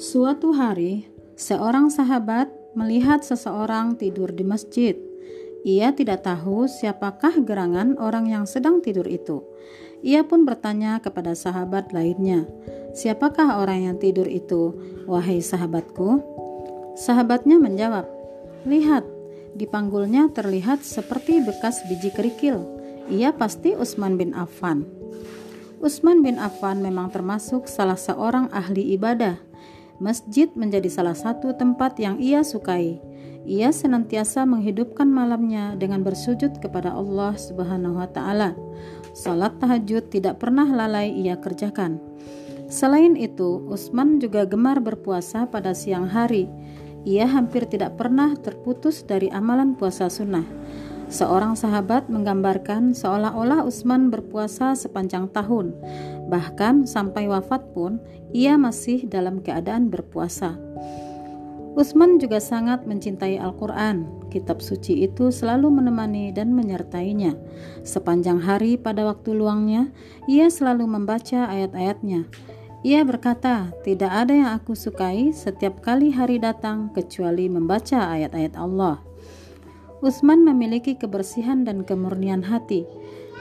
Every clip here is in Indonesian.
Suatu hari, seorang sahabat melihat seseorang tidur di masjid. Ia tidak tahu siapakah gerangan orang yang sedang tidur itu. Ia pun bertanya kepada sahabat lainnya, "Siapakah orang yang tidur itu, wahai sahabatku?" Sahabatnya menjawab, "Lihat, di panggulnya terlihat seperti bekas biji kerikil. Ia pasti Utsman bin Affan." Utsman bin Affan memang termasuk salah seorang ahli ibadah Masjid menjadi salah satu tempat yang ia sukai. Ia senantiasa menghidupkan malamnya dengan bersujud kepada Allah Subhanahu wa taala. Salat tahajud tidak pernah lalai ia kerjakan. Selain itu, Utsman juga gemar berpuasa pada siang hari. Ia hampir tidak pernah terputus dari amalan puasa sunnah. Seorang sahabat menggambarkan seolah-olah Utsman berpuasa sepanjang tahun. Bahkan sampai wafat pun ia masih dalam keadaan berpuasa. Utsman juga sangat mencintai Al-Quran. Kitab suci itu selalu menemani dan menyertainya. Sepanjang hari pada waktu luangnya, ia selalu membaca ayat-ayatnya. Ia berkata, "Tidak ada yang aku sukai setiap kali hari datang kecuali membaca ayat-ayat Allah." Utsman memiliki kebersihan dan kemurnian hati.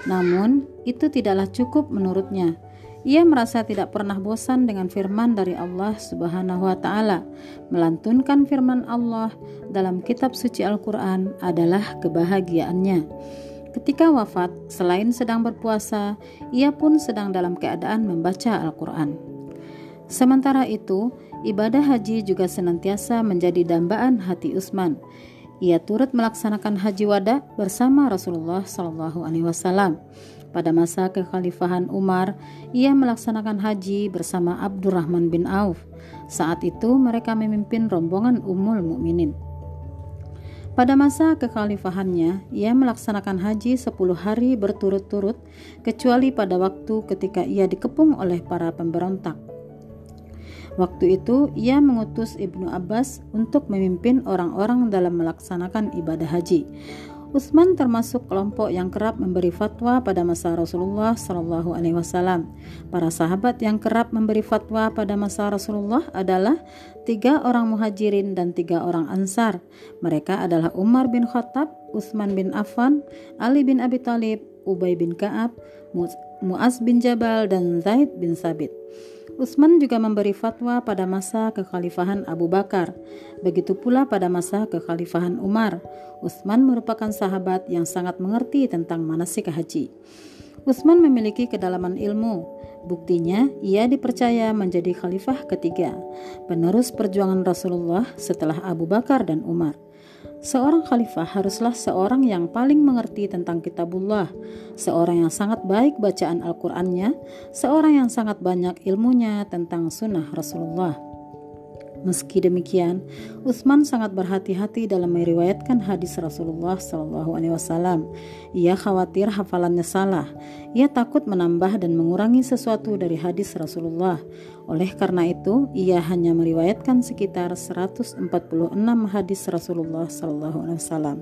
Namun, itu tidaklah cukup menurutnya. Ia merasa tidak pernah bosan dengan firman dari Allah Subhanahu wa taala. Melantunkan firman Allah dalam kitab suci Al-Qur'an adalah kebahagiaannya. Ketika wafat, selain sedang berpuasa, ia pun sedang dalam keadaan membaca Al-Qur'an. Sementara itu, ibadah haji juga senantiasa menjadi dambaan hati Utsman. Ia turut melaksanakan haji wada bersama Rasulullah Shallallahu Alaihi Wasallam. Pada masa kekhalifahan Umar, ia melaksanakan haji bersama Abdurrahman bin Auf. Saat itu mereka memimpin rombongan Ummul Mukminin. Pada masa kekhalifahannya, ia melaksanakan haji 10 hari berturut-turut, kecuali pada waktu ketika ia dikepung oleh para pemberontak. Waktu itu, ia mengutus Ibnu Abbas untuk memimpin orang-orang dalam melaksanakan ibadah haji. Utsman termasuk kelompok yang kerap memberi fatwa pada masa Rasulullah Shallallahu Alaihi Wasallam. Para sahabat yang kerap memberi fatwa pada masa Rasulullah adalah tiga orang muhajirin dan tiga orang ansar. Mereka adalah Umar bin Khattab, Utsman bin Affan, Ali bin Abi Thalib, Ubay bin Ka'ab, Muaz bin Jabal, dan Zaid bin Sabit. Utsman juga memberi fatwa pada masa kekhalifahan Abu Bakar. Begitu pula pada masa kekhalifahan Umar. Utsman merupakan sahabat yang sangat mengerti tentang manasik haji. Utsman memiliki kedalaman ilmu. Buktinya, ia dipercaya menjadi khalifah ketiga, penerus perjuangan Rasulullah setelah Abu Bakar dan Umar. Seorang khalifah haruslah seorang yang paling mengerti tentang kitabullah, seorang yang sangat baik bacaan Al-Qur'annya, seorang yang sangat banyak ilmunya tentang sunnah Rasulullah. Meski demikian, Utsman sangat berhati-hati dalam meriwayatkan hadis Rasulullah Shallallahu Alaihi Wasallam. Ia khawatir hafalannya salah. Ia takut menambah dan mengurangi sesuatu dari hadis Rasulullah. Oleh karena itu, ia hanya meriwayatkan sekitar 146 hadis Rasulullah Shallallahu Alaihi Wasallam.